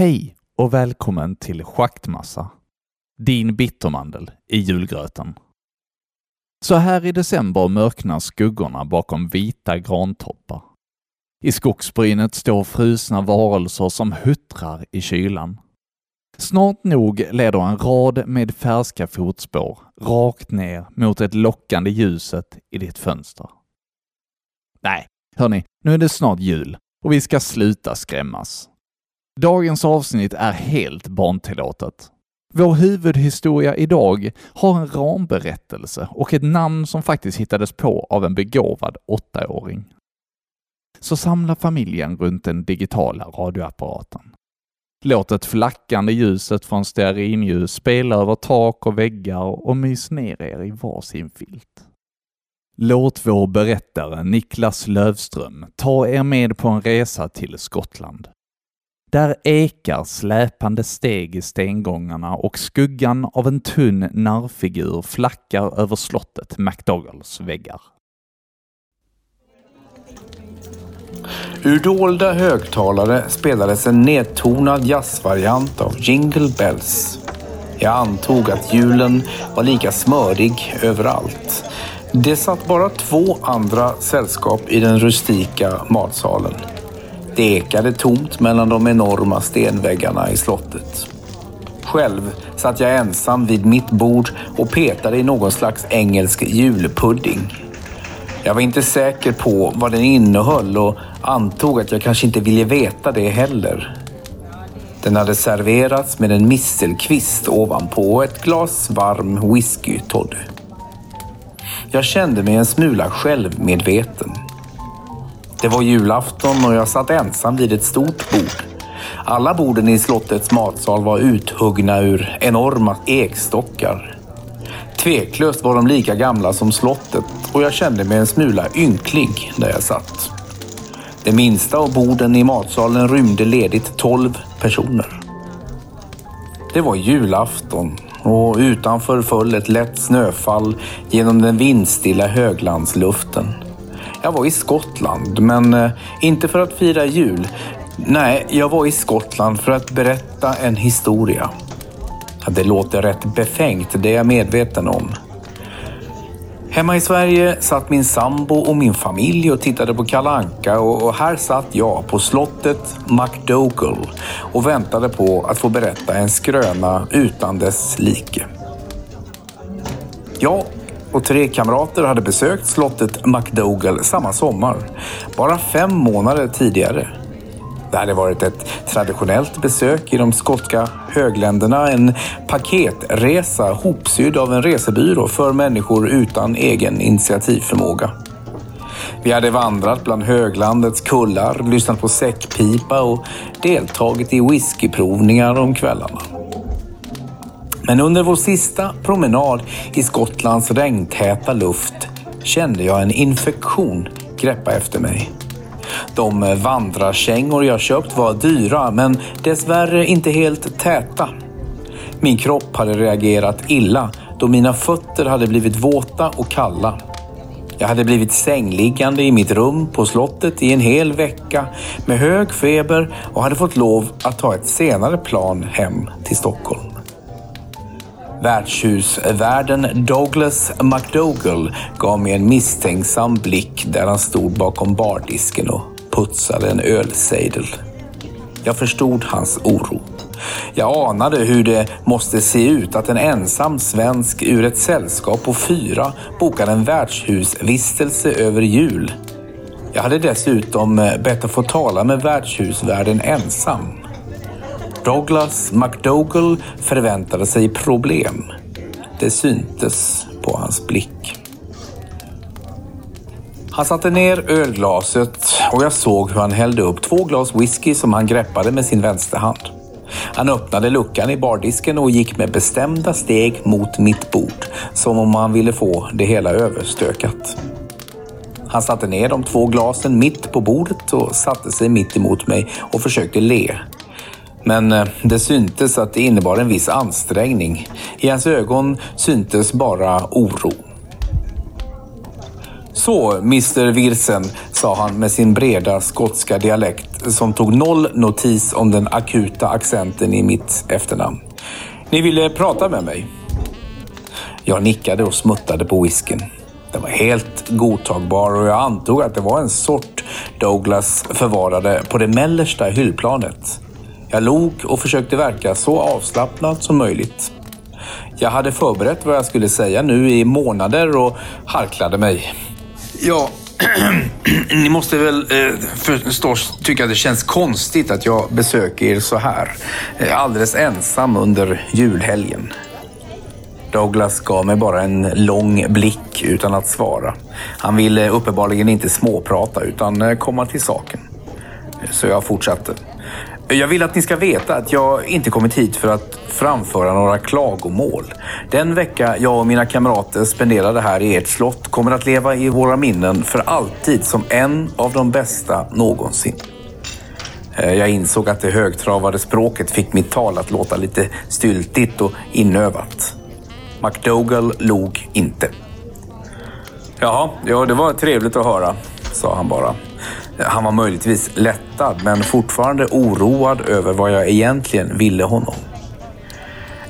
Hej och välkommen till Schaktmassa. Din bittermandel i julgröten. Så här i december mörknar skuggorna bakom vita grantoppar. I skogsbrynet står frusna varelser som huttrar i kylan. Snart nog leder en rad med färska fotspår rakt ner mot det lockande ljuset i ditt fönster. Nej, hörni, nu är det snart jul och vi ska sluta skrämmas. Dagens avsnitt är helt barntillåtet. Vår huvudhistoria idag har en ramberättelse och ett namn som faktiskt hittades på av en begåvad åttaåring. Så samla familjen runt den digitala radioapparaten. Låt det flackande ljuset från stearinljus spela över tak och väggar och mys ner er i varsin filt. Låt vår berättare Niklas Lövström ta er med på en resa till Skottland. Där ekar släpande steg i stengångarna och skuggan av en tunn narrfigur flackar över slottet McDougals väggar. Ur dolda högtalare spelades en nedtonad jazzvariant av Jingle Bells. Jag antog att julen var lika smörig överallt. Det satt bara två andra sällskap i den rustika matsalen. Det ekade tomt mellan de enorma stenväggarna i slottet. Själv satt jag ensam vid mitt bord och petade i någon slags engelsk julpudding. Jag var inte säker på vad den innehöll och antog att jag kanske inte ville veta det heller. Den hade serverats med en mistelkvist ovanpå och ett glas varm whisky-toddy. Jag kände mig en smula självmedveten. Det var julafton och jag satt ensam vid ett stort bord. Alla borden i slottets matsal var uthuggna ur enorma ekstockar. Tveklöst var de lika gamla som slottet och jag kände mig en smula ynklig där jag satt. Det minsta av borden i matsalen rymde ledigt tolv personer. Det var julafton och utanför föll ett lätt snöfall genom den vindstilla höglandsluften. Jag var i Skottland, men eh, inte för att fira jul. Nej, jag var i Skottland för att berätta en historia. Det låter rätt befängt, det är jag medveten om. Hemma i Sverige satt min sambo och min familj och tittade på Kalle Anka och här satt jag på slottet McDougall och väntade på att få berätta en skröna utan dess like. Ja, och tre kamrater hade besökt slottet McDougall samma sommar, bara fem månader tidigare. Det hade varit ett traditionellt besök i de skotska högländerna, en paketresa hopsydd av en resebyrå för människor utan egen initiativförmåga. Vi hade vandrat bland höglandets kullar, lyssnat på säckpipa och deltagit i whiskyprovningar om kvällarna. Men under vår sista promenad i Skottlands regntäta luft kände jag en infektion greppa efter mig. De vandrarkängor jag köpt var dyra men dessvärre inte helt täta. Min kropp hade reagerat illa då mina fötter hade blivit våta och kalla. Jag hade blivit sängliggande i mitt rum på slottet i en hel vecka med hög feber och hade fått lov att ta ett senare plan hem till Stockholm. Värdshusvärden Douglas McDougall gav mig en misstänksam blick där han stod bakom bardisken och putsade en ölsejdel. Jag förstod hans oro. Jag anade hur det måste se ut att en ensam svensk ur ett sällskap på fyra bokade en värdshusvistelse över jul. Jag hade dessutom bett att få tala med värdshusvärden ensam. Douglas McDougall förväntade sig problem. Det syntes på hans blick. Han satte ner ölglaset och jag såg hur han hällde upp två glas whisky som han greppade med sin vänsterhand. Han öppnade luckan i bardisken och gick med bestämda steg mot mitt bord, som om han ville få det hela överstökat. Han satte ner de två glasen mitt på bordet och satte sig mitt emot mig och försökte le. Men eh, det syntes att det innebar en viss ansträngning. I hans ögon syntes bara oro. Så, Mr Wilson, sa han med sin breda skotska dialekt som tog noll notis om den akuta accenten i mitt efternamn. Ni ville prata med mig? Jag nickade och smuttade på whisken. Den var helt godtagbar och jag antog att det var en sort Douglas förvarade på det mellersta hyllplanet. Jag log och försökte verka så avslappnad som möjligt. Jag hade förberett vad jag skulle säga nu i månader och harklade mig. Ja, ni måste väl eh, förstås tycka att det känns konstigt att jag besöker er så här. Eh, alldeles ensam under julhelgen. Douglas gav mig bara en lång blick utan att svara. Han ville uppenbarligen inte småprata utan eh, komma till saken. Så jag fortsatte. Jag vill att ni ska veta att jag inte kommit hit för att framföra några klagomål. Den vecka jag och mina kamrater spenderade här i ert slott kommer att leva i våra minnen för alltid som en av de bästa någonsin. Eh, jag insåg att det högtravade språket fick mitt tal att låta lite styltigt och inövat. McDougall log inte. Jaha, ja, det var trevligt att höra, sa han bara. Han var möjligtvis lättad, men fortfarande oroad över vad jag egentligen ville honom.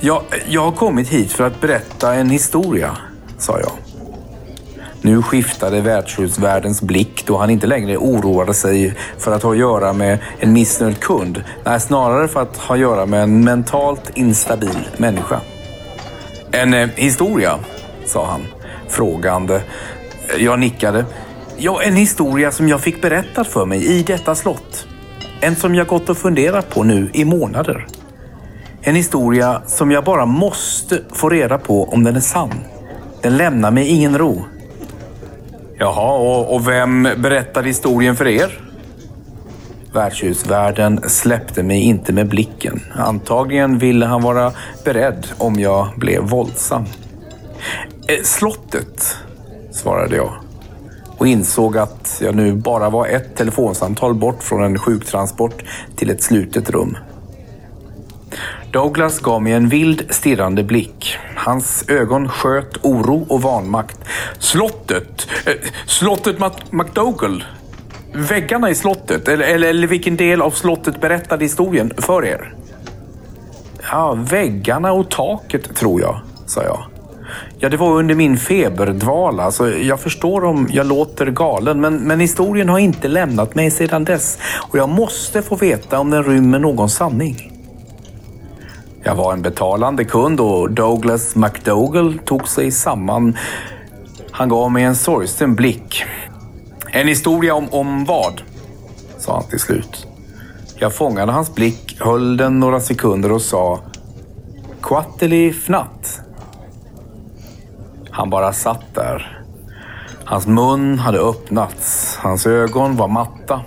Jag, jag har kommit hit för att berätta en historia, sa jag. Nu skiftade värdshusvärdens blick då han inte längre oroade sig för att ha att göra med en missnöjd kund. Nej, snarare för att ha att göra med en mentalt instabil människa. En eh, historia, sa han frågande. Jag nickade. Ja, en historia som jag fick berättad för mig i detta slott. En som jag gått och funderat på nu i månader. En historia som jag bara måste få reda på om den är sann. Den lämnar mig ingen ro. Jaha, och, och vem berättade historien för er? Värdshusvärden släppte mig inte med blicken. Antagligen ville han vara beredd om jag blev våldsam. Eh, slottet, svarade jag och insåg att jag nu bara var ett telefonsamtal bort från en sjuktransport till ett slutet rum. Douglas gav mig en vild stirrande blick. Hans ögon sköt oro och vanmakt. Slottet! Eh, slottet McDougall! Väggarna i slottet? Eller, eller, eller vilken del av slottet berättade historien för er? Ja, väggarna och taket tror jag, sa jag. Ja, det var under min feberdvala, så jag förstår om jag låter galen. Men, men historien har inte lämnat mig sedan dess och jag måste få veta om den rymmer någon sanning. Jag var en betalande kund och Douglas McDougall tog sig samman. Han gav mig en sorgsen blick. En historia om, om vad? sa han till slut. Jag fångade hans blick, höll den några sekunder och sa Quatteli fnatt. Han bara satt där. Hans mun hade öppnats. Hans ögon var matta.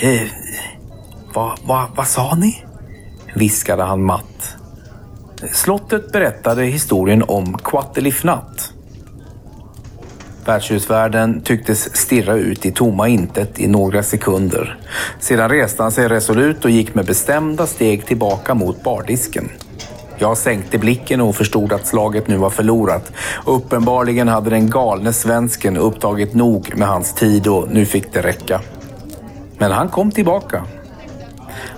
Eh, vad va, va sa ni? viskade han matt. Slottet berättade historien om Quattelifnat. Värdshusvärden tycktes stirra ut i tomma intet i några sekunder. Sedan reste han sig resolut och gick med bestämda steg tillbaka mot bardisken. Jag sänkte blicken och förstod att slaget nu var förlorat. Uppenbarligen hade den galne svensken upptagit nog med hans tid och nu fick det räcka. Men han kom tillbaka.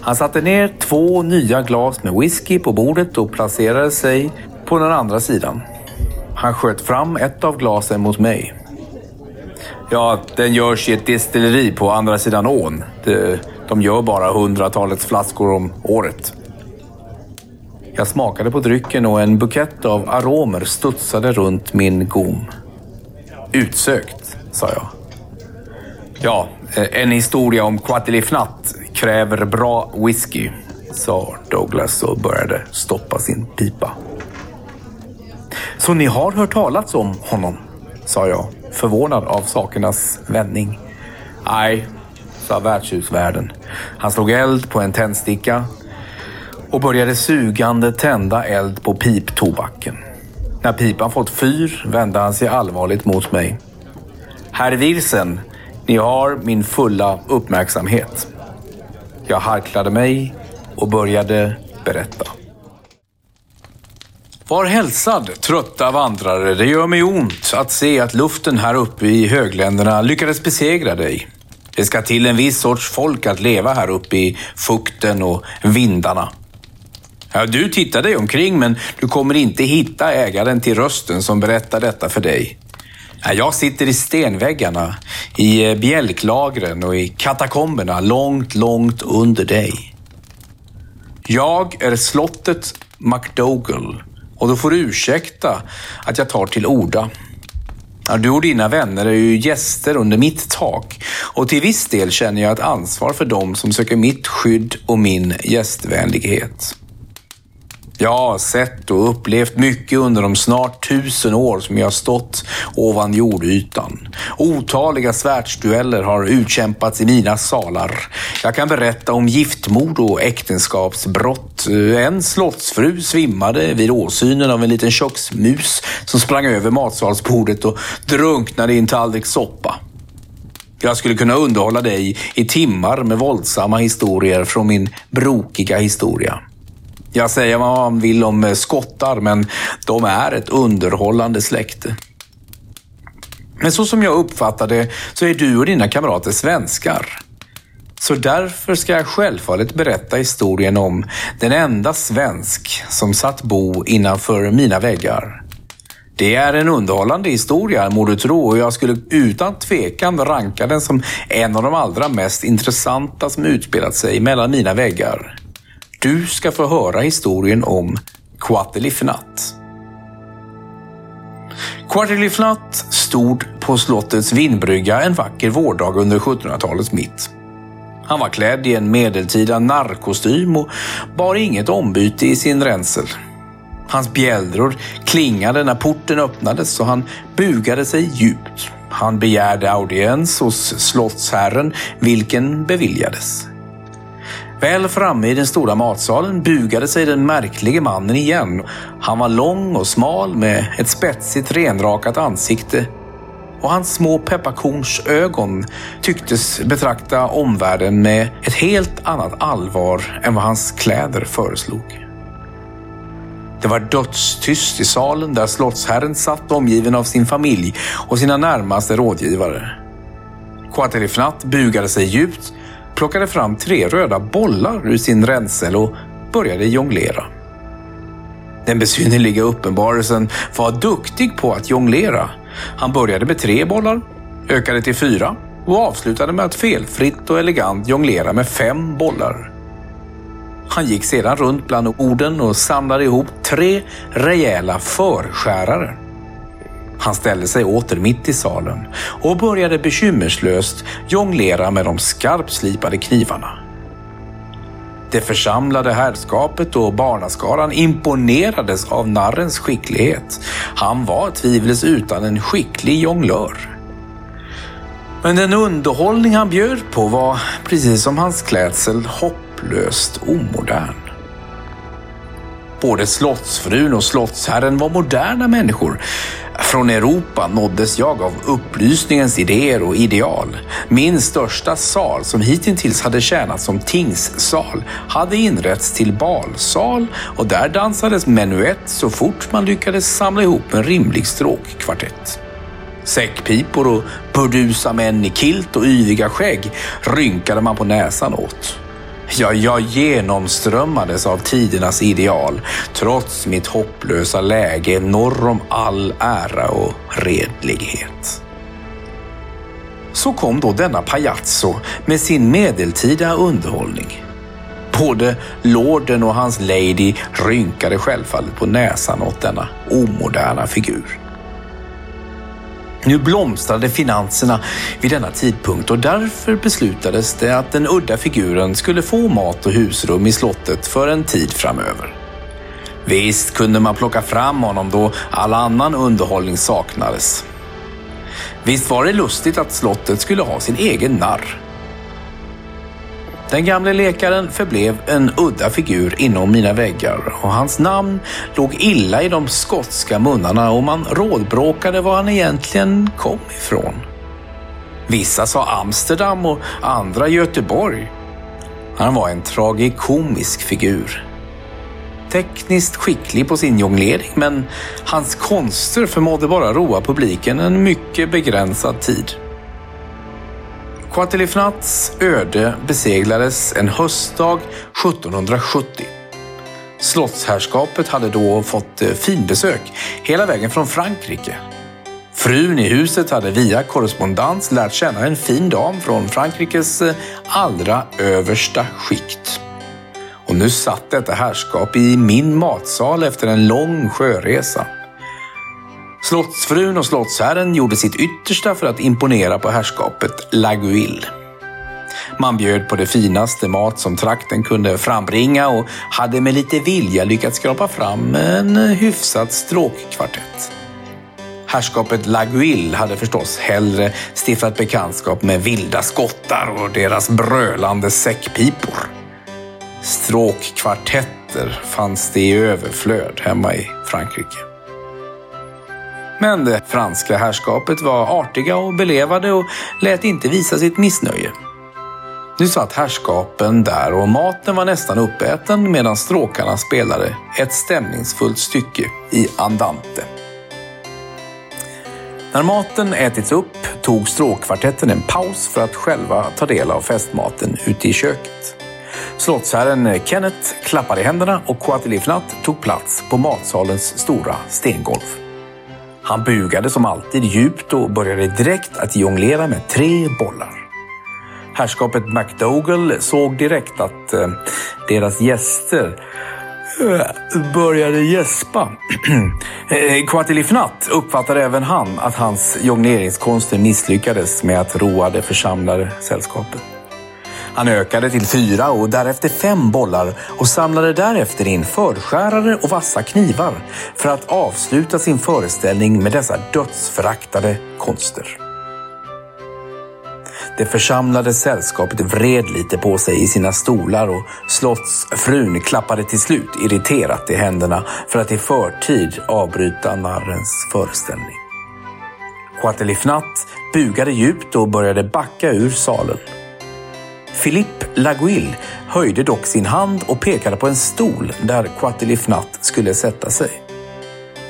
Han satte ner två nya glas med whisky på bordet och placerade sig på den andra sidan. Han sköt fram ett av glasen mot mig. Ja, den görs i ett destilleri på andra sidan ån. De gör bara hundratalets flaskor om året. Jag smakade på drycken och en bukett av aromer studsade runt min gom. Utsökt, sa jag. Ja, eh, en historia om Quatilifnat kräver bra whisky, sa Douglas och började stoppa sin pipa. Så ni har hört talas om honom? sa jag, förvånad av sakernas vändning. Nej, sa värdshusvärden. Han slog eld på en tändsticka och började sugande tända eld på piptobaken. När pipan fått fyr vände han sig allvarligt mot mig. Herr Wilsen, ni har min fulla uppmärksamhet. Jag harklade mig och började berätta. Var hälsad, trötta vandrare. Det gör mig ont att se att luften här uppe i högländerna lyckades besegra dig. Det ska till en viss sorts folk att leva här uppe i fukten och vindarna. Ja, du tittar dig omkring men du kommer inte hitta ägaren till rösten som berättar detta för dig. Jag sitter i stenväggarna, i eh, bjälklagren och i katakomberna långt, långt under dig. Jag är slottet McDougall och då får du ursäkta att jag tar till orda. Du och dina vänner är ju gäster under mitt tak och till viss del känner jag ett ansvar för dem som söker mitt skydd och min gästvänlighet. Jag har sett och upplevt mycket under de snart tusen år som jag har stått ovan jordytan. Otaliga svärdsdueller har utkämpats i mina salar. Jag kan berätta om giftmord och äktenskapsbrott. En slottsfru svimmade vid åsynen av en liten köksmus som sprang över matsalsbordet och drunknade i en tallrik soppa. Jag skulle kunna underhålla dig i timmar med våldsamma historier från min brokiga historia. Jag säger vad man vill om eh, skottar, men de är ett underhållande släkte. Men så som jag uppfattar det så är du och dina kamrater svenskar. Så därför ska jag självfallet berätta historien om den enda svensk som satt bo innanför mina väggar. Det är en underhållande historia, må du tro, och jag skulle utan tvekan ranka den som en av de allra mest intressanta som utspelat sig mellan mina väggar. Du ska få höra historien om Quatelifnat. Quatelifnat stod på slottets vindbrygga en vacker vårdag under 1700-talets mitt. Han var klädd i en medeltida narrkostym och bar inget ombyte i sin ränsel. Hans bjällror klingade när porten öppnades och han bugade sig djupt. Han begärde audiens hos slottsherren, vilken beviljades. Väl framme i den stora matsalen bugade sig den märklige mannen igen. Han var lång och smal med ett spetsigt renrakat ansikte och hans små pepparkornsögon tycktes betrakta omvärlden med ett helt annat allvar än vad hans kläder föreslog. Det var dödstyst i salen där slottsherren satt omgiven av sin familj och sina närmaste rådgivare. Quaterifnat bugade sig djupt plockade fram tre röda bollar ur sin ränsel och började jonglera. Den besynnerliga uppenbarelsen var duktig på att jonglera. Han började med tre bollar, ökade till fyra och avslutade med att felfritt och elegant jonglera med fem bollar. Han gick sedan runt bland orden och samlade ihop tre rejäla förskärare. Han ställde sig åter mitt i salen och började bekymmerslöst jonglera med de skarpslipade knivarna. Det församlade herrskapet och barnaskaran imponerades av narrens skicklighet. Han var tvivelsutan en skicklig jonglör. Men den underhållning han bjöd på var, precis som hans klädsel, hopplöst omodern. Både slottsfrun och slottsherren var moderna människor från Europa nåddes jag av upplysningens idéer och ideal. Min största sal, som hittills hade tjänat som tingssal, hade inrätts till balsal och där dansades menuett så fort man lyckades samla ihop en rimlig stråkkvartett. Säckpipor och burdusa män i kilt och yviga skägg rynkade man på näsan åt. Ja, jag genomströmmades av tidernas ideal trots mitt hopplösa läge norr om all ära och redlighet. Så kom då denna Pajazzo med sin medeltida underhållning. Både lorden och hans lady rynkade självfallet på näsan åt denna omoderna figur. Nu blomstrade finanserna vid denna tidpunkt och därför beslutades det att den udda figuren skulle få mat och husrum i slottet för en tid framöver. Visst kunde man plocka fram honom då all annan underhållning saknades. Visst var det lustigt att slottet skulle ha sin egen narr. Den gamle läkaren förblev en udda figur inom mina väggar och hans namn låg illa i de skotska munnarna och man rådbråkade var han egentligen kom ifrån. Vissa sa Amsterdam och andra Göteborg. Han var en tragikomisk figur. tekniskt skicklig på sin jonglering men hans konster förmådde bara roa publiken en mycket begränsad tid. Quatelifnats öde beseglades en höstdag 1770. Slottsherrskapet hade då fått eh, finbesök hela vägen från Frankrike. Frun i huset hade via korrespondens lärt känna en fin dam från Frankrikes eh, allra översta skikt. Och nu satt detta herrskap i min matsal efter en lång sjöresa. Slottsfrun och slottsherren gjorde sitt yttersta för att imponera på herrskapet Laguille. Man bjöd på det finaste mat som trakten kunde frambringa och hade med lite vilja lyckats skrapa fram en hyfsad stråkkvartett. Herrskapet Laguille hade förstås hellre stiftat bekantskap med vilda skottar och deras brölande säckpipor. Stråkkvartetter fanns det i överflöd hemma i Frankrike. Men det franska herrskapet var artiga och belevade och lät inte visa sitt missnöje. Nu satt herrskapen där och maten var nästan uppäten medan stråkarna spelade ett stämningsfullt stycke i andante. När maten ätits upp tog stråkkvartetten en paus för att själva ta del av festmaten ute i köket. Slottsherren Kenneth klappade i händerna och Quatelifnat tog plats på matsalens stora stengolv. Han bugade som alltid djupt och började direkt att jonglera med tre bollar. Herrskapet McDougall såg direkt att eh, deras gäster eh, började gäspa. Eh, Quatilifnat uppfattade även han att hans jongleringskonster misslyckades med att roa det församlade sällskapet. Han ökade till fyra och därefter fem bollar och samlade därefter in förskärare och vassa knivar för att avsluta sin föreställning med dessa dödsföraktade konster. Det församlade sällskapet vred lite på sig i sina stolar och slottsfrun klappade till slut irriterat i händerna för att i förtid avbryta narrens föreställning. Quatelifnat bugade djupt och började backa ur salen. Philippe Laguille höjde dock sin hand och pekade på en stol där Quatelifnat skulle sätta sig.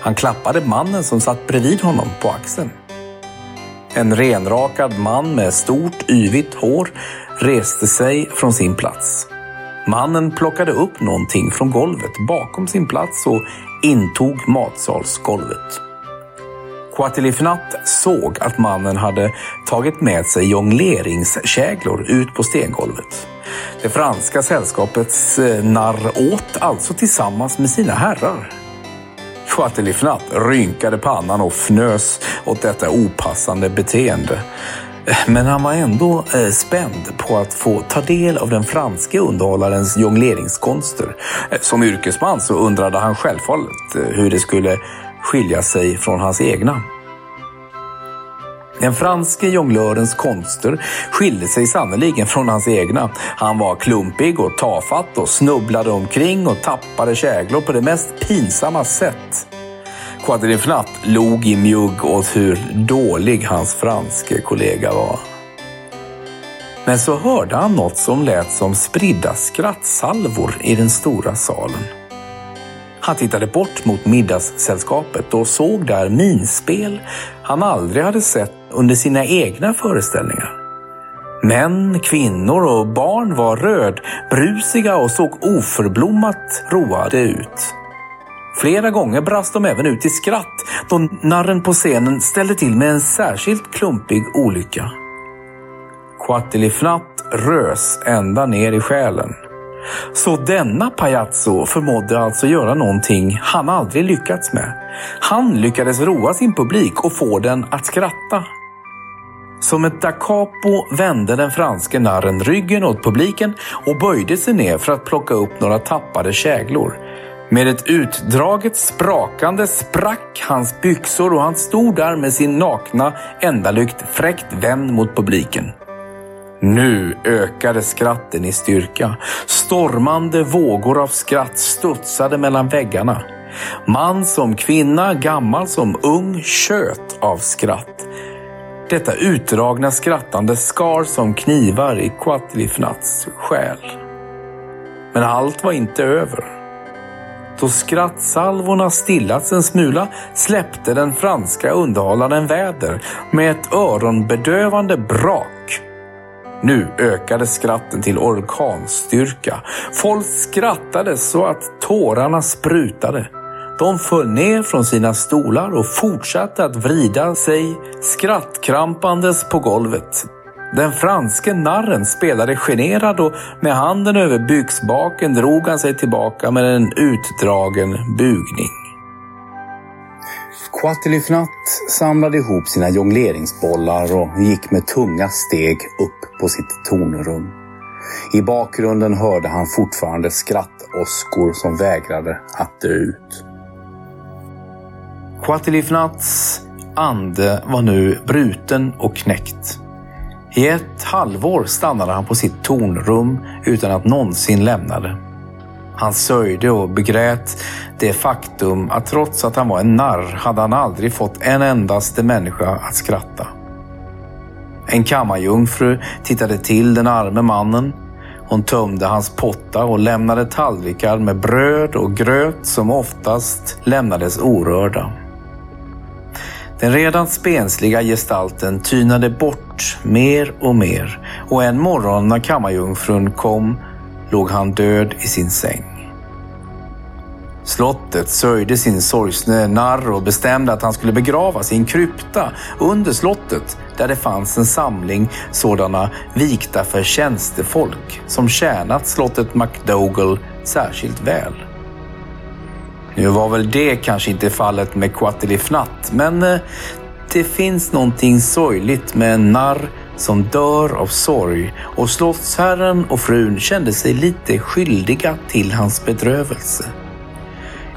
Han klappade mannen som satt bredvid honom på axeln. En renrakad man med stort yvigt hår reste sig från sin plats. Mannen plockade upp någonting från golvet bakom sin plats och intog matsalsgolvet. Quatilifnat såg att mannen hade tagit med sig jongleringskäglor ut på stengolvet. Det franska sällskapets eh, narr åt alltså tillsammans med sina herrar. Quatilifnat rynkade pannan och fnös åt detta opassande beteende. Eh, men han var ändå eh, spänd på att få ta del av den franske underhållarens jongleringskonster. Som yrkesman så undrade han självfallet hur det skulle skilja sig från hans egna. Den franske jonglörens konster skilde sig sannerligen från hans egna. Han var klumpig och tafatt och snubblade omkring och tappade käglor på det mest pinsamma sätt. Quadrifnat log i mjugg åt hur dålig hans franske kollega var. Men så hörde han något som lät som spridda skrattsalvor i den stora salen. Han tittade bort mot middagssällskapet och såg där minspel han aldrig hade sett under sina egna föreställningar. Män, kvinnor och barn var rödbrusiga och såg oförblommat roade ut. Flera gånger brast de även ut i skratt då narren på scenen ställde till med en särskilt klumpig olycka. Quatilifnat rös ända ner i själen. Så denna Pajazzo förmådde alltså göra någonting han aldrig lyckats med. Han lyckades roa sin publik och få den att skratta. Som ett da capo vände den franske narren ryggen åt publiken och böjde sig ner för att plocka upp några tappade käglor. Med ett utdraget sprakande sprack hans byxor och han stod där med sin nakna ändalykt fräckt vänd mot publiken. Nu ökade skratten i styrka. Stormande vågor av skratt studsade mellan väggarna. Man som kvinna, gammal som ung, tjöt av skratt. Detta utdragna skrattande skar som knivar i Quatlifnats själ. Men allt var inte över. Då skrattsalvorna stillats en smula släppte den franska underhållaren väder med ett öronbedövande brak. Nu ökade skratten till orkanstyrka. Folk skrattade så att tårarna sprutade. De föll ner från sina stolar och fortsatte att vrida sig skrattkrampandes på golvet. Den franske narren spelade generad och med handen över byxbaken drog han sig tillbaka med en utdragen bugning. Quattelifnatt samlade ihop sina jongleringsbollar och gick med tunga steg upp på sitt tornrum. I bakgrunden hörde han fortfarande skrattåskor som vägrade att dö ut. Quatilifnats ande var nu bruten och knäckt. I ett halvår stannade han på sitt tornrum utan att någonsin lämna det. Han sörjde och begrät det faktum att trots att han var en narr hade han aldrig fått en endaste människa att skratta. En kammarjungfru tittade till den arme mannen. Hon tömde hans potta och lämnade tallrikar med bröd och gröt som oftast lämnades orörda. Den redan spensliga gestalten tynade bort mer och mer och en morgon när kammarjungfrun kom låg han död i sin säng. Slottet sörjde sin sorgsne narr och bestämde att han skulle begravas i en krypta under slottet där det fanns en samling sådana vikta för tjänstefolk som tjänat slottet MacDougall särskilt väl. Nu var väl det kanske inte fallet med Quatilifnat, men eh, det finns någonting sorgligt med en narr som dör av sorg och slottsherren och frun kände sig lite skyldiga till hans bedrövelse.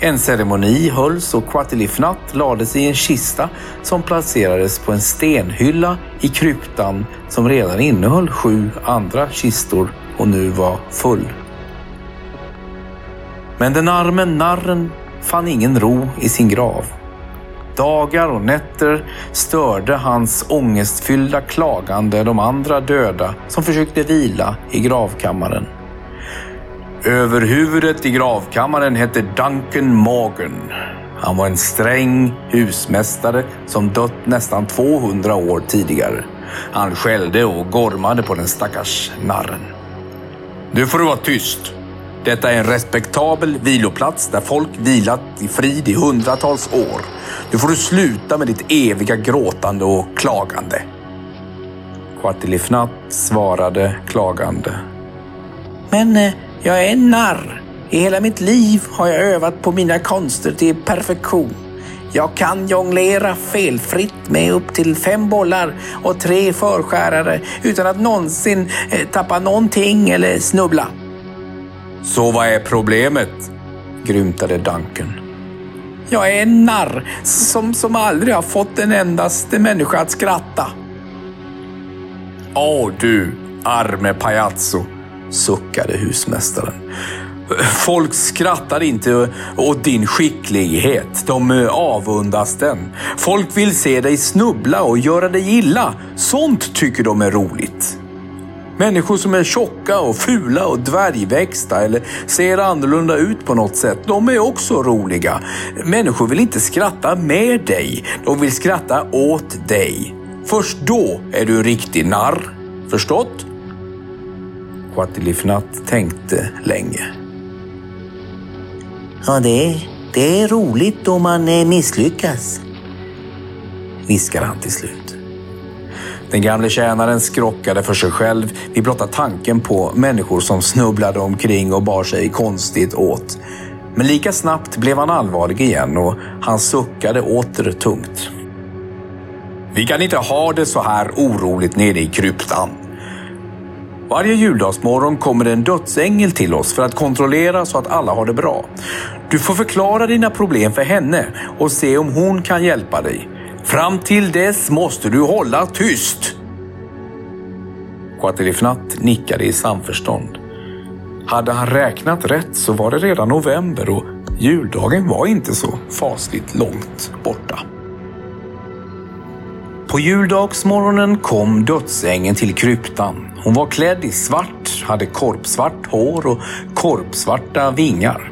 En ceremoni hölls och Quatilifnat lades i en kista som placerades på en stenhylla i kryptan som redan innehöll sju andra kistor och nu var full. Men den arme narren fann ingen ro i sin grav. Dagar och nätter störde hans ångestfyllda klagande de andra döda som försökte vila i gravkammaren. Överhuvudet i gravkammaren hette Duncan Morgan. Han var en sträng husmästare som dött nästan 200 år tidigare. Han skällde och gormade på den stackars narren. Nu får du vara tyst, detta är en respektabel viloplats där folk vilat i frid i hundratals år. Nu får du sluta med ditt eviga gråtande och klagande. Quatilifnat svarade klagande. Men eh, jag är en narr. I hela mitt liv har jag övat på mina konster till perfektion. Jag kan jonglera felfritt med upp till fem bollar och tre förskärare utan att någonsin eh, tappa någonting eller snubbla. Så vad är problemet? grymtade Duncan. Jag är en narr som, som aldrig har fått en endaste människa att skratta. Åh du, arme pajazzo, suckade husmästaren. Folk skrattar inte åt din skicklighet. De eh, avundas den. Folk vill se dig snubbla och göra dig illa. Sånt tycker de är roligt. Människor som är tjocka och fula och dvärgväxta eller ser annorlunda ut på något sätt, de är också roliga. Människor vill inte skratta med dig, de vill skratta åt dig. Först då är du en riktig narr. Förstått? Quatilifnat tänkte länge. Ja, det, det är roligt om man misslyckas. Viskade han till slut. Den gamle tjänaren skrockade för sig själv vid blotta tanken på människor som snubblade omkring och bar sig konstigt åt. Men lika snabbt blev han allvarlig igen och han suckade åter tungt. Vi kan inte ha det så här oroligt nere i kryptan. Varje juldagsmorgon kommer det en dödsängel till oss för att kontrollera så att alla har det bra. Du får förklara dina problem för henne och se om hon kan hjälpa dig. Fram till dess måste du hålla tyst. Quatelifnatt nickade i samförstånd. Hade han räknat rätt så var det redan november och juldagen var inte så fasligt långt borta. På juldagsmorgonen kom dödsängen till kryptan. Hon var klädd i svart, hade korpsvart hår och korpsvarta vingar.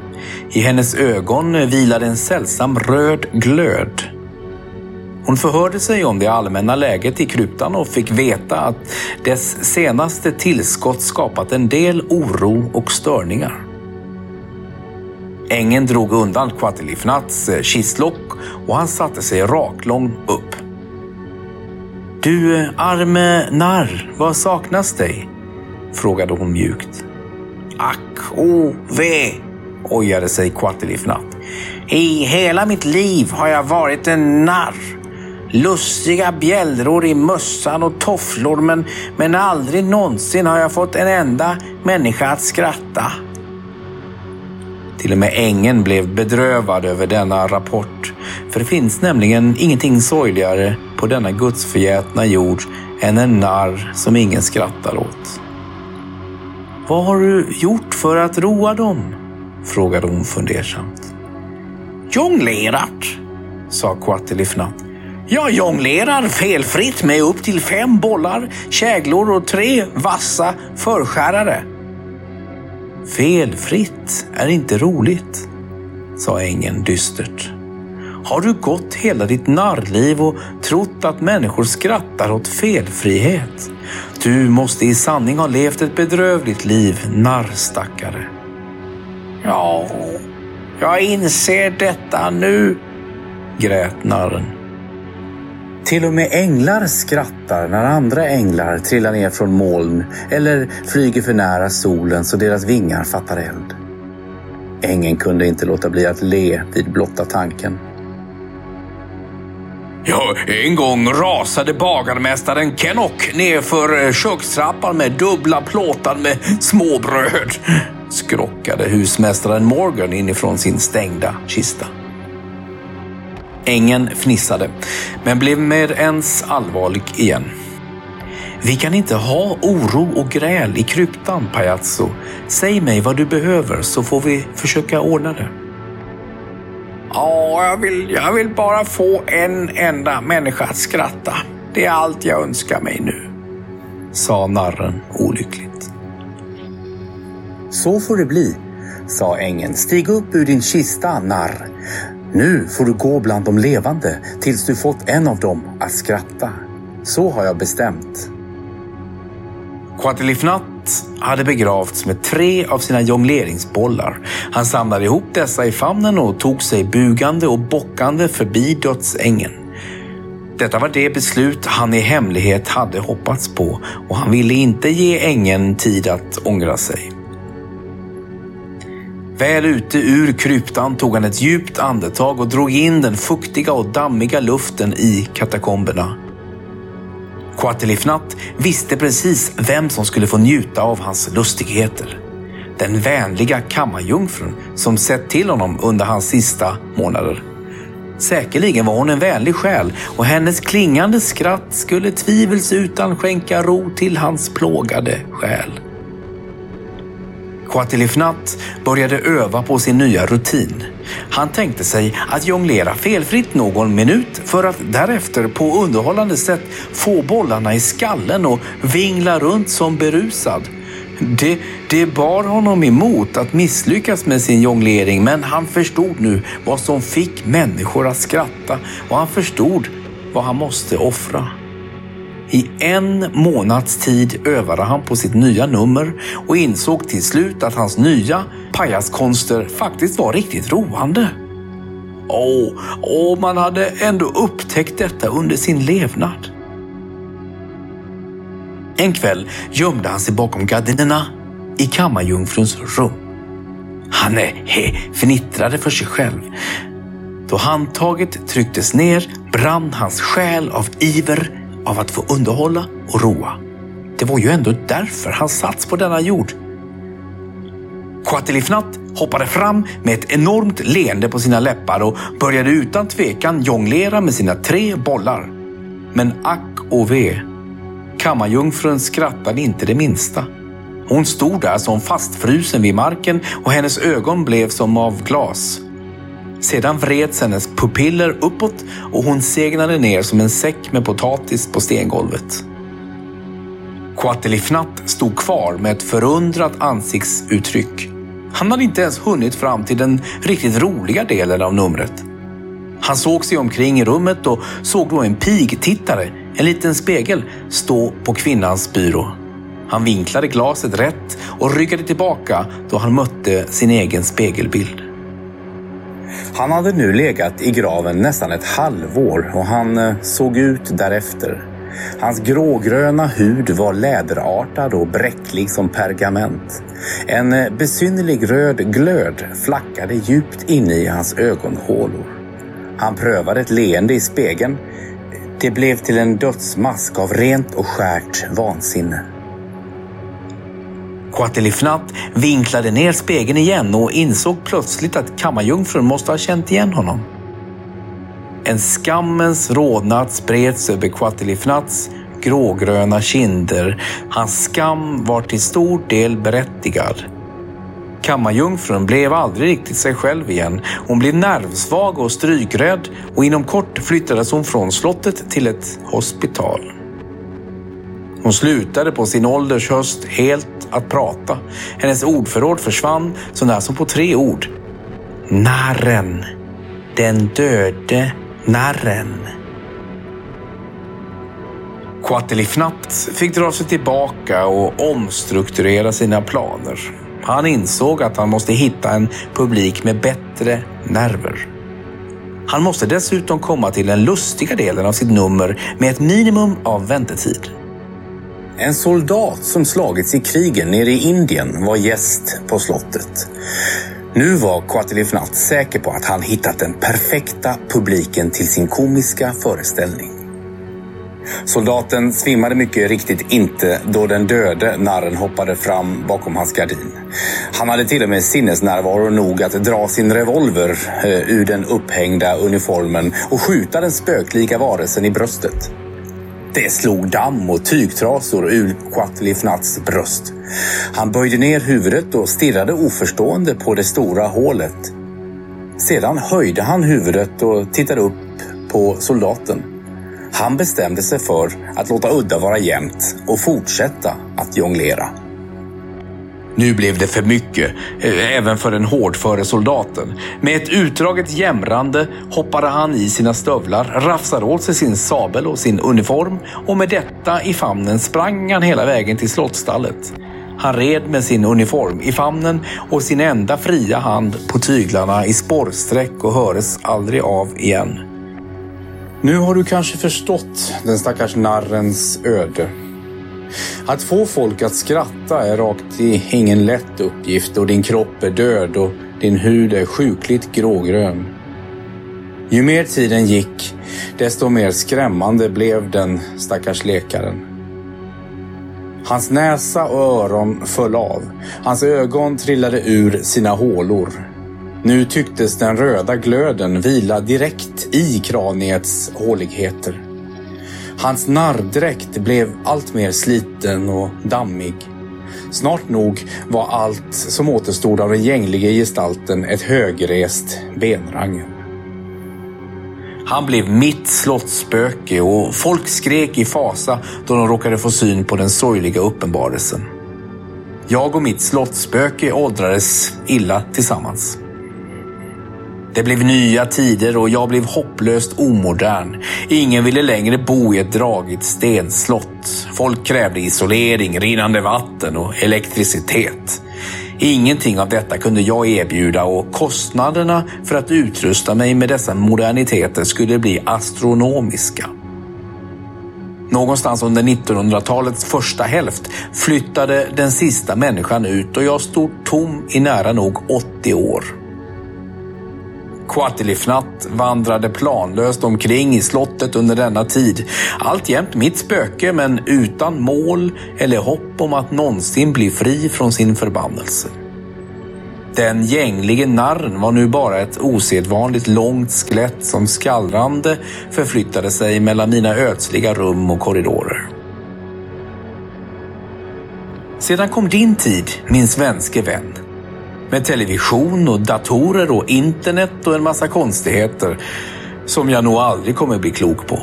I hennes ögon vilade en sällsam röd glöd. Hon förhörde sig om det allmänna läget i kryptan och fick veta att dess senaste tillskott skapat en del oro och störningar. Ängeln drog undan Quatelifnats eh, kistlock och han satte sig raklång upp. Du arme narr, vad saknas dig? frågade hon mjukt. Ack, o, ve, ojade sig Quatilifnat. I hela mitt liv har jag varit en narr. Lustiga bjällror i mössan och tofflor men, men aldrig någonsin har jag fått en enda människa att skratta. Till och med ängeln blev bedrövad över denna rapport. För det finns nämligen ingenting sorgligare på denna gudsförgätna jord än en narr som ingen skrattar åt. Vad har du gjort för att roa dem? frågade hon fundersamt. Jonglerat, sa Quatilifnat. Jag jonglerar felfritt med upp till fem bollar, käglor och tre vassa förskärare. Felfritt är inte roligt, sa ängeln dystert. Har du gått hela ditt narrliv och trott att människor skrattar åt felfrihet? Du måste i sanning ha levt ett bedrövligt liv, narrstackare. Ja, jag inser detta nu, grät narren. Till och med änglar skrattar när andra änglar trillar ner från moln eller flyger för nära solen så deras vingar fattar eld. Ängeln kunde inte låta bli att le vid blotta tanken. Ja, en gång rasade bagarmästaren Kennock nerför eh, kökstrappan med dubbla plåtar med småbröd. Skrockade husmästaren Morgan inifrån sin stängda kista. Ängen fnissade, men blev med ens allvarlig igen. Vi kan inte ha oro och gräl i kryptan, Pajazzo. Säg mig vad du behöver så får vi försöka ordna det. Ja, jag vill, jag vill bara få en enda människa att skratta. Det är allt jag önskar mig nu, sa narren olyckligt. Så får det bli, sa ängeln. Stig upp ur din kista, narr. Nu får du gå bland de levande tills du fått en av dem att skratta. Så har jag bestämt. Quatilifnat hade begravts med tre av sina jongleringsbollar. Han samlade ihop dessa i famnen och tog sig bugande och bockande förbi dödsängen. Detta var det beslut han i hemlighet hade hoppats på och han ville inte ge ängeln tid att ångra sig. Väl ute ur kryptan tog han ett djupt andetag och drog in den fuktiga och dammiga luften i katakomberna. Quatelifnat visste precis vem som skulle få njuta av hans lustigheter. Den vänliga kammarjungfrun som sett till honom under hans sista månader. Säkerligen var hon en vänlig själ och hennes klingande skratt skulle tvivelsutan skänka ro till hans plågade själ. Quatilifnat började öva på sin nya rutin. Han tänkte sig att jonglera felfritt någon minut för att därefter på underhållande sätt få bollarna i skallen och vingla runt som berusad. Det, det bar honom emot att misslyckas med sin jonglering men han förstod nu vad som fick människor att skratta och han förstod vad han måste offra. I en månads tid övade han på sitt nya nummer och insåg till slut att hans nya pajaskonster faktiskt var riktigt roande. Åh, oh, man hade ändå upptäckt detta under sin levnad. En kväll gömde han sig bakom gardinerna i kammarjungfruns rum. Han he, fnittrade för sig själv. Då handtaget trycktes ner brann hans själ av iver av att få underhålla och roa. Det var ju ändå därför han satts på denna jord. Quatilifnat hoppade fram med ett enormt leende på sina läppar och började utan tvekan jonglera med sina tre bollar. Men ack och ve. Kammarjungfrun skrattade inte det minsta. Hon stod där som fastfrusen vid marken och hennes ögon blev som av glas. Sedan vreds hennes pupiller uppåt och hon segnade ner som en säck med potatis på stengolvet. Quatilifnat stod kvar med ett förundrat ansiktsuttryck. Han hade inte ens hunnit fram till den riktigt roliga delen av numret. Han såg sig omkring i rummet och såg då en pigtittare, en liten spegel, stå på kvinnans byrå. Han vinklade glaset rätt och ryggade tillbaka då han mötte sin egen spegelbild. Han hade nu legat i graven nästan ett halvår och han eh, såg ut därefter. Hans grågröna hud var läderartad och bräcklig som pergament. En eh, besynnerlig röd glöd flackade djupt inne i hans ögonhålor. Han prövade ett leende i spegeln. Det blev till en dödsmask av rent och skärt vansinne. Quatilifnat vinklade ner spegeln igen och insåg plötsligt att kammarjungfrun måste ha känt igen honom. En skammens rodnad spreds över Quatilifnats grågröna kinder. Hans skam var till stor del berättigad. Kammarjungfrun blev aldrig riktigt sig själv igen. Hon blev nervsvag och strykrädd och inom kort flyttades hon från slottet till ett hospital. Hon slutade på sin ålders höst helt att prata. Hennes ordförråd försvann sånär som på tre ord. Narren. Den döde narren. Quatilifnat fick dra sig tillbaka och omstrukturera sina planer. Han insåg att han måste hitta en publik med bättre nerver. Han måste dessutom komma till den lustiga delen av sitt nummer med ett minimum av väntetid. En soldat som slagits i krigen nere i Indien var gäst på slottet. Nu var Quatelifnat säker på att han hittat den perfekta publiken till sin komiska föreställning. Soldaten svimmade mycket riktigt inte då den döde narren hoppade fram bakom hans gardin. Han hade till och med sinnesnärvaro nog att dra sin revolver eh, ur den upphängda uniformen och skjuta den spöklika varelsen i bröstet. Det slog damm och tygtrasor ur Quatlifnats bröst. Han böjde ner huvudet och stirrade oförstående på det stora hålet. Sedan höjde han huvudet och tittade upp på soldaten. Han bestämde sig för att låta udda vara jämnt och fortsätta att jonglera. Nu blev det för mycket, eh, även för den hårdföre soldaten. Med ett utdraget jämrande hoppade han i sina stövlar, rafsade åt sig sin sabel och sin uniform och med detta i famnen sprang han hela vägen till slottsstallet. Han red med sin uniform i famnen och sin enda fria hand på tyglarna i spårsträck och hördes aldrig av igen. Nu har du kanske förstått den stackars narrens öde. Att få folk att skratta är rakt i ingen lätt uppgift och din kropp är död och din hud är sjukligt grågrön. Ju mer tiden gick, desto mer skrämmande blev den stackars läkaren. Hans näsa och öron föll av. Hans ögon trillade ur sina hålor. Nu tycktes den röda glöden vila direkt i kraniets håligheter. Hans narrdräkt blev allt mer sliten och dammig. Snart nog var allt som återstod av den gänglige gestalten ett högrest benrangel. Han blev mitt slottsspöke och folk skrek i fasa då de råkade få syn på den sorgliga uppenbarelsen. Jag och mitt slottsspöke åldrades illa tillsammans. Det blev nya tider och jag blev hopplöst omodern. Ingen ville längre bo i ett dragigt stenslott. Folk krävde isolering, rinnande vatten och elektricitet. Ingenting av detta kunde jag erbjuda och kostnaderna för att utrusta mig med dessa moderniteter skulle bli astronomiska. Någonstans under 1900-talets första hälft flyttade den sista människan ut och jag stod tom i nära nog 80 år. Quatilifnat vandrade planlöst omkring i slottet under denna tid. Alltjämt mitt spöke, men utan mål eller hopp om att någonsin bli fri från sin förbannelse. Den gänglige narren var nu bara ett osedvanligt långt skelett som skallrande förflyttade sig mellan mina ödsliga rum och korridorer. Sedan kom din tid, min svenske vän. Med television och datorer och internet och en massa konstigheter som jag nog aldrig kommer bli klok på.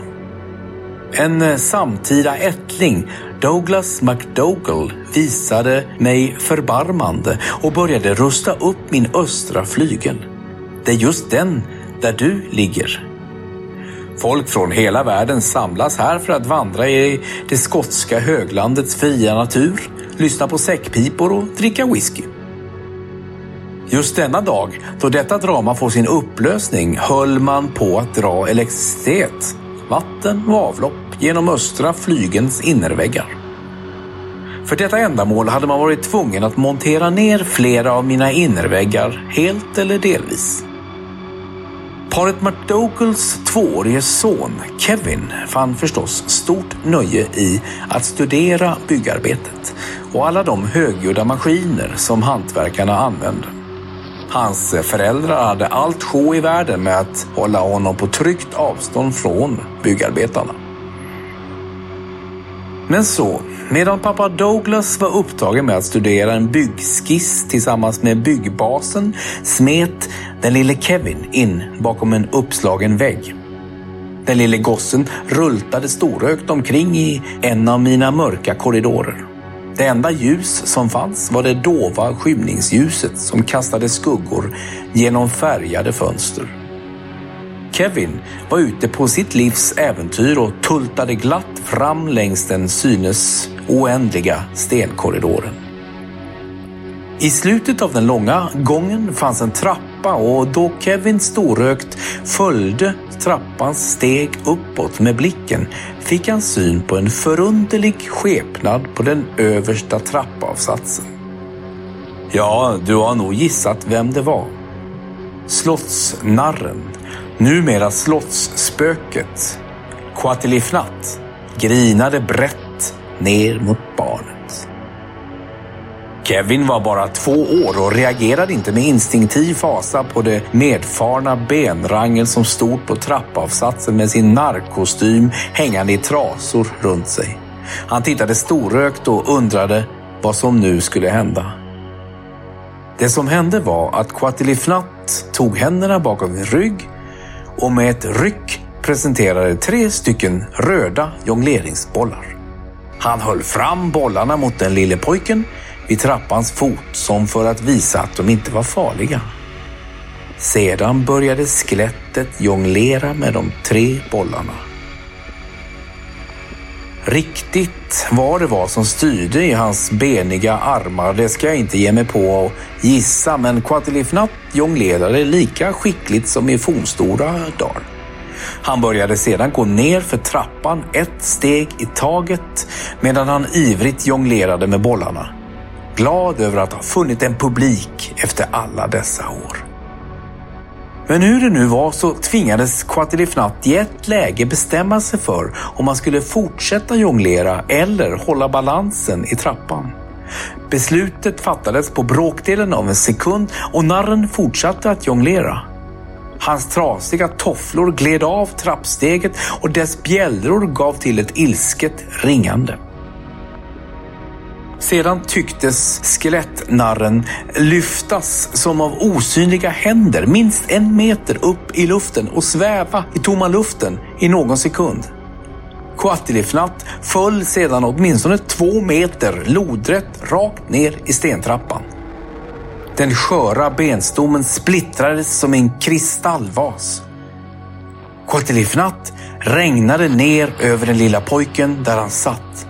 En eh, samtida ättling, Douglas McDougall, visade mig förbarmande och började rusta upp min östra flygel. Det är just den där du ligger. Folk från hela världen samlas här för att vandra i det skotska höglandets fria natur, lyssna på säckpipor och dricka whisky. Just denna dag, då detta drama får sin upplösning, höll man på att dra elektricitet, vatten och avlopp genom östra flygens innerväggar. För detta ändamål hade man varit tvungen att montera ner flera av mina innerväggar helt eller delvis. Paret McDougalls tvåårige son Kevin fann förstås stort nöje i att studera byggarbetet och alla de högljudda maskiner som hantverkarna använde. Hans föräldrar hade allt sjå i världen med att hålla honom på tryggt avstånd från byggarbetarna. Men så, medan pappa Douglas var upptagen med att studera en byggskiss tillsammans med byggbasen smet den lille Kevin in bakom en uppslagen vägg. Den lille gossen rultade storögt omkring i en av mina mörka korridorer. Det enda ljus som fanns var det dova skymningsljuset som kastade skuggor genom färgade fönster. Kevin var ute på sitt livs äventyr och tultade glatt fram längs den synes oändliga stenkorridoren. I slutet av den långa gången fanns en trappa och då Kevin storökt följde trappans steg uppåt med blicken fick han syn på en förunderlig skepnad på den översta trappavsatsen. Ja, du har nog gissat vem det var. Slottsnarren, numera slottsspöket, Quatelifnat, grinade brett ner mot barnen. Kevin var bara två år och reagerade inte med instinktiv fasa på det medfarna benrangel som stod på trappavsatsen med sin narkkostym hängande i trasor runt sig. Han tittade storökt och undrade vad som nu skulle hända. Det som hände var att Quatilifnat tog händerna bakom sin rygg och med ett ryck presenterade tre stycken röda jongleringsbollar. Han höll fram bollarna mot den lille pojken vid trappans fot som för att visa att de inte var farliga. Sedan började skelettet jonglera med de tre bollarna. Riktigt vad det var som styrde i hans beniga armar, det ska jag inte ge mig på att gissa, men Quatilifnat jonglerade lika skickligt som i fornstora dagar. Han började sedan gå ner för trappan ett steg i taget medan han ivrigt jonglerade med bollarna. Glad över att ha funnit en publik efter alla dessa år. Men hur det nu var så tvingades Quatilifnat i ett läge bestämma sig för om man skulle fortsätta jonglera eller hålla balansen i trappan. Beslutet fattades på bråkdelen av en sekund och narren fortsatte att jonglera. Hans trasiga tofflor gled av trappsteget och dess bjällror gav till ett ilsket ringande. Sedan tycktes skelettnarren lyftas som av osynliga händer minst en meter upp i luften och sväva i tomma luften i någon sekund. Quatilifnat föll sedan åtminstone två meter lodrätt rakt ner i stentrappan. Den sköra benstommen splittrades som en kristallvas. Quatilifnat regnade ner över den lilla pojken där han satt.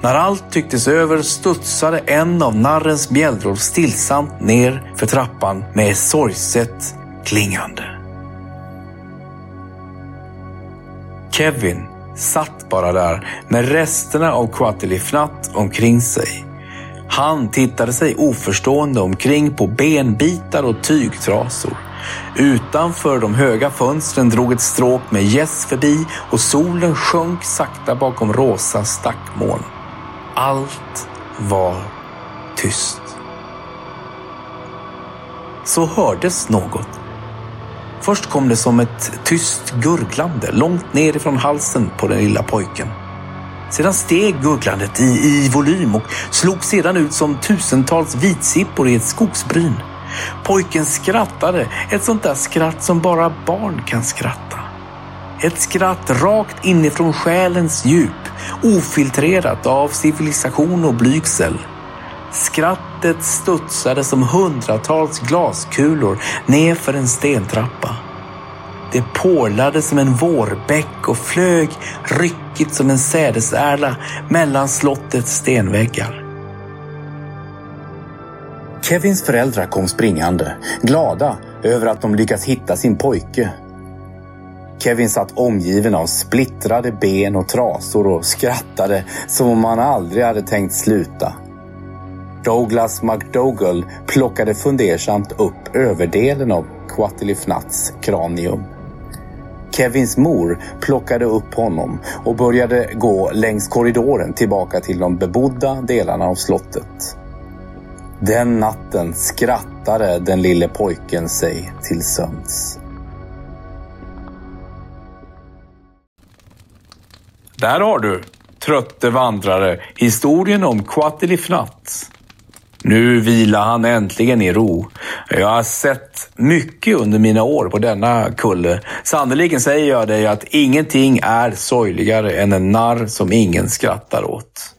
När allt tycktes över studsade en av narrens bjällror stillsamt ner för trappan med sorgset klingande. Kevin satt bara där med resterna av Quatilifnat omkring sig. Han tittade sig oförstående omkring på benbitar och tygtrasor. Utanför de höga fönstren drog ett stråk med gäss förbi och solen sjönk sakta bakom rosa stackmoln. Allt var tyst. Så hördes något. Först kom det som ett tyst gurglande långt ner ifrån halsen på den lilla pojken. Sedan steg gurglandet i, i volym och slog sedan ut som tusentals vitsippor i ett skogsbryn. Pojken skrattade, ett sånt där skratt som bara barn kan skratta. Ett skratt rakt inifrån själens djup, ofiltrerat av civilisation och blygsel. Skrattet studsade som hundratals glaskulor nerför en stentrappa. Det porlade som en vårbäck och flög ryckigt som en sädesärla mellan slottets stenväggar. Kevins föräldrar kom springande, glada över att de lyckats hitta sin pojke. Kevin satt omgiven av splittrade ben och trasor och skrattade som om han aldrig hade tänkt sluta. Douglas McDougall plockade fundersamt upp överdelen av Quatilifnats kranium. Kevins mor plockade upp honom och började gå längs korridoren tillbaka till de bebodda delarna av slottet. Den natten skrattade den lille pojken sig till sömns. Där har du, trötte vandrare, historien om Quatilifnat. Nu vilar han äntligen i ro. Jag har sett mycket under mina år på denna kulle. Sannerligen säger jag dig att ingenting är sorgligare än en narr som ingen skrattar åt.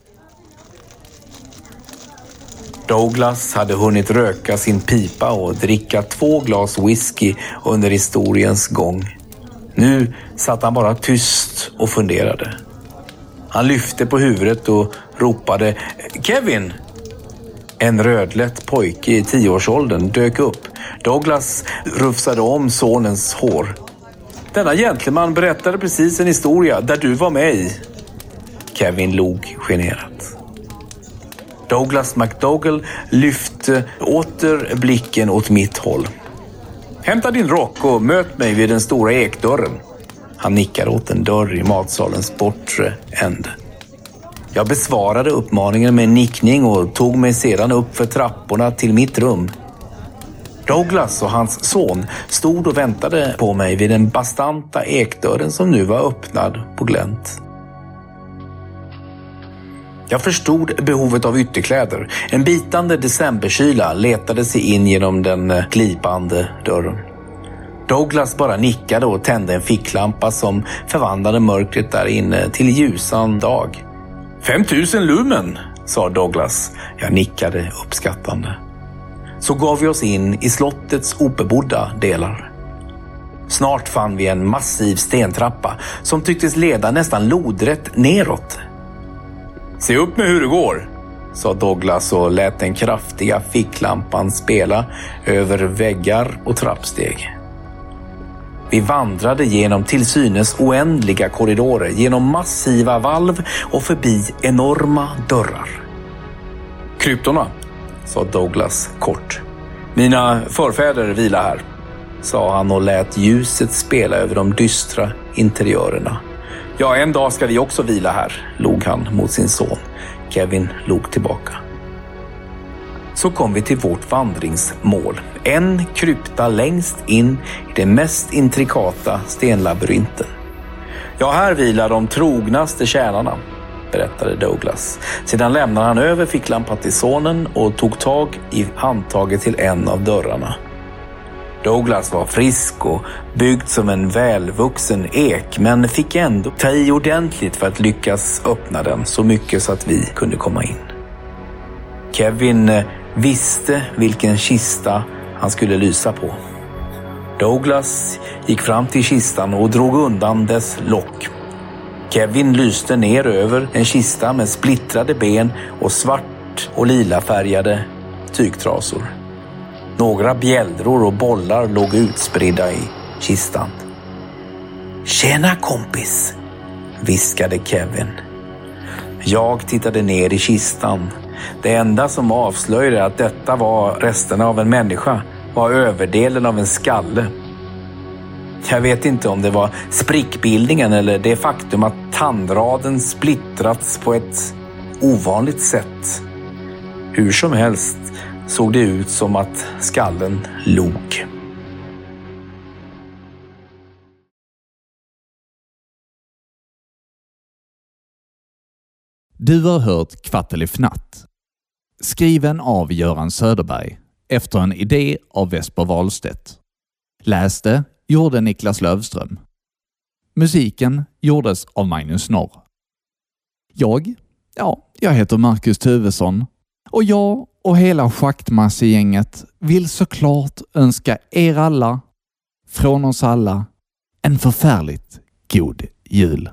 Douglas hade hunnit röka sin pipa och dricka två glas whisky under historiens gång. Nu satt han bara tyst och funderade. Han lyfte på huvudet och ropade Kevin! En rödlätt pojke i tioårsåldern dök upp. Douglas rufsade om sonens hår. Denna gentleman berättade precis en historia där du var med i. Kevin log generat. Douglas McDougall lyfte eh, åter blicken åt mitt håll. Hämta din rock och möt mig vid den stora ekdörren. Han nickade åt en dörr i matsalens bortre ände. Jag besvarade uppmaningen med en nickning och tog mig sedan upp för trapporna till mitt rum. Douglas och hans son stod och väntade på mig vid den bastanta ekdörren som nu var öppnad på glänt. Jag förstod behovet av ytterkläder. En bitande decemberkyla letade sig in genom den eh, glipande dörren. Douglas bara nickade och tände en ficklampa som förvandlade mörkret där inne till ljusan dag. 5000 lumen, sa Douglas. Jag nickade uppskattande. Så gav vi oss in i slottets obebodda delar. Snart fann vi en massiv stentrappa som tycktes leda nästan lodrätt neråt. Se upp med hur det går, sa Douglas och lät den kraftiga ficklampan spela över väggar och trappsteg. Vi vandrade genom till synes oändliga korridorer, genom massiva valv och förbi enorma dörrar. Kryptorna, sa Douglas kort. Mina förfäder vilar här, sa han och lät ljuset spela över de dystra interiörerna. Ja, en dag ska vi också vila här, log han mot sin son. Kevin log tillbaka. Så kom vi till vårt vandringsmål. En krypta längst in i den mest intrikata stenlabyrinten. Ja, här vilar de trognaste tjänarna, berättade Douglas. Sedan lämnade han över ficklampan till sonen och tog tag i handtaget till en av dörrarna. Douglas var frisk och byggd som en välvuxen ek, men fick ändå ta i ordentligt för att lyckas öppna den så mycket så att vi kunde komma in. Kevin eh, visste vilken kista han skulle lysa på. Douglas gick fram till kistan och drog undan dess lock. Kevin lyste ner över en kista med splittrade ben och svart och lila färgade tygtrasor. Några bjällror och bollar låg utspridda i kistan. Tjena kompis, viskade Kevin. Jag tittade ner i kistan. Det enda som avslöjade att detta var resterna av en människa var överdelen av en skalle. Jag vet inte om det var sprickbildningen eller det faktum att tandraden splittrats på ett ovanligt sätt. Hur som helst såg det ut som att skallen log. Du har hört Kvattelifnatt. Skriven av Göran Söderberg efter en idé av Vesper Wahlstedt. Läste gjorde Niklas Lövström. Musiken gjordes av Magnus Norr. Jag? Ja, jag heter Marcus Tuvesson och jag och hela Schaktmassegänget vill såklart önska er alla, från oss alla, en förfärligt god jul.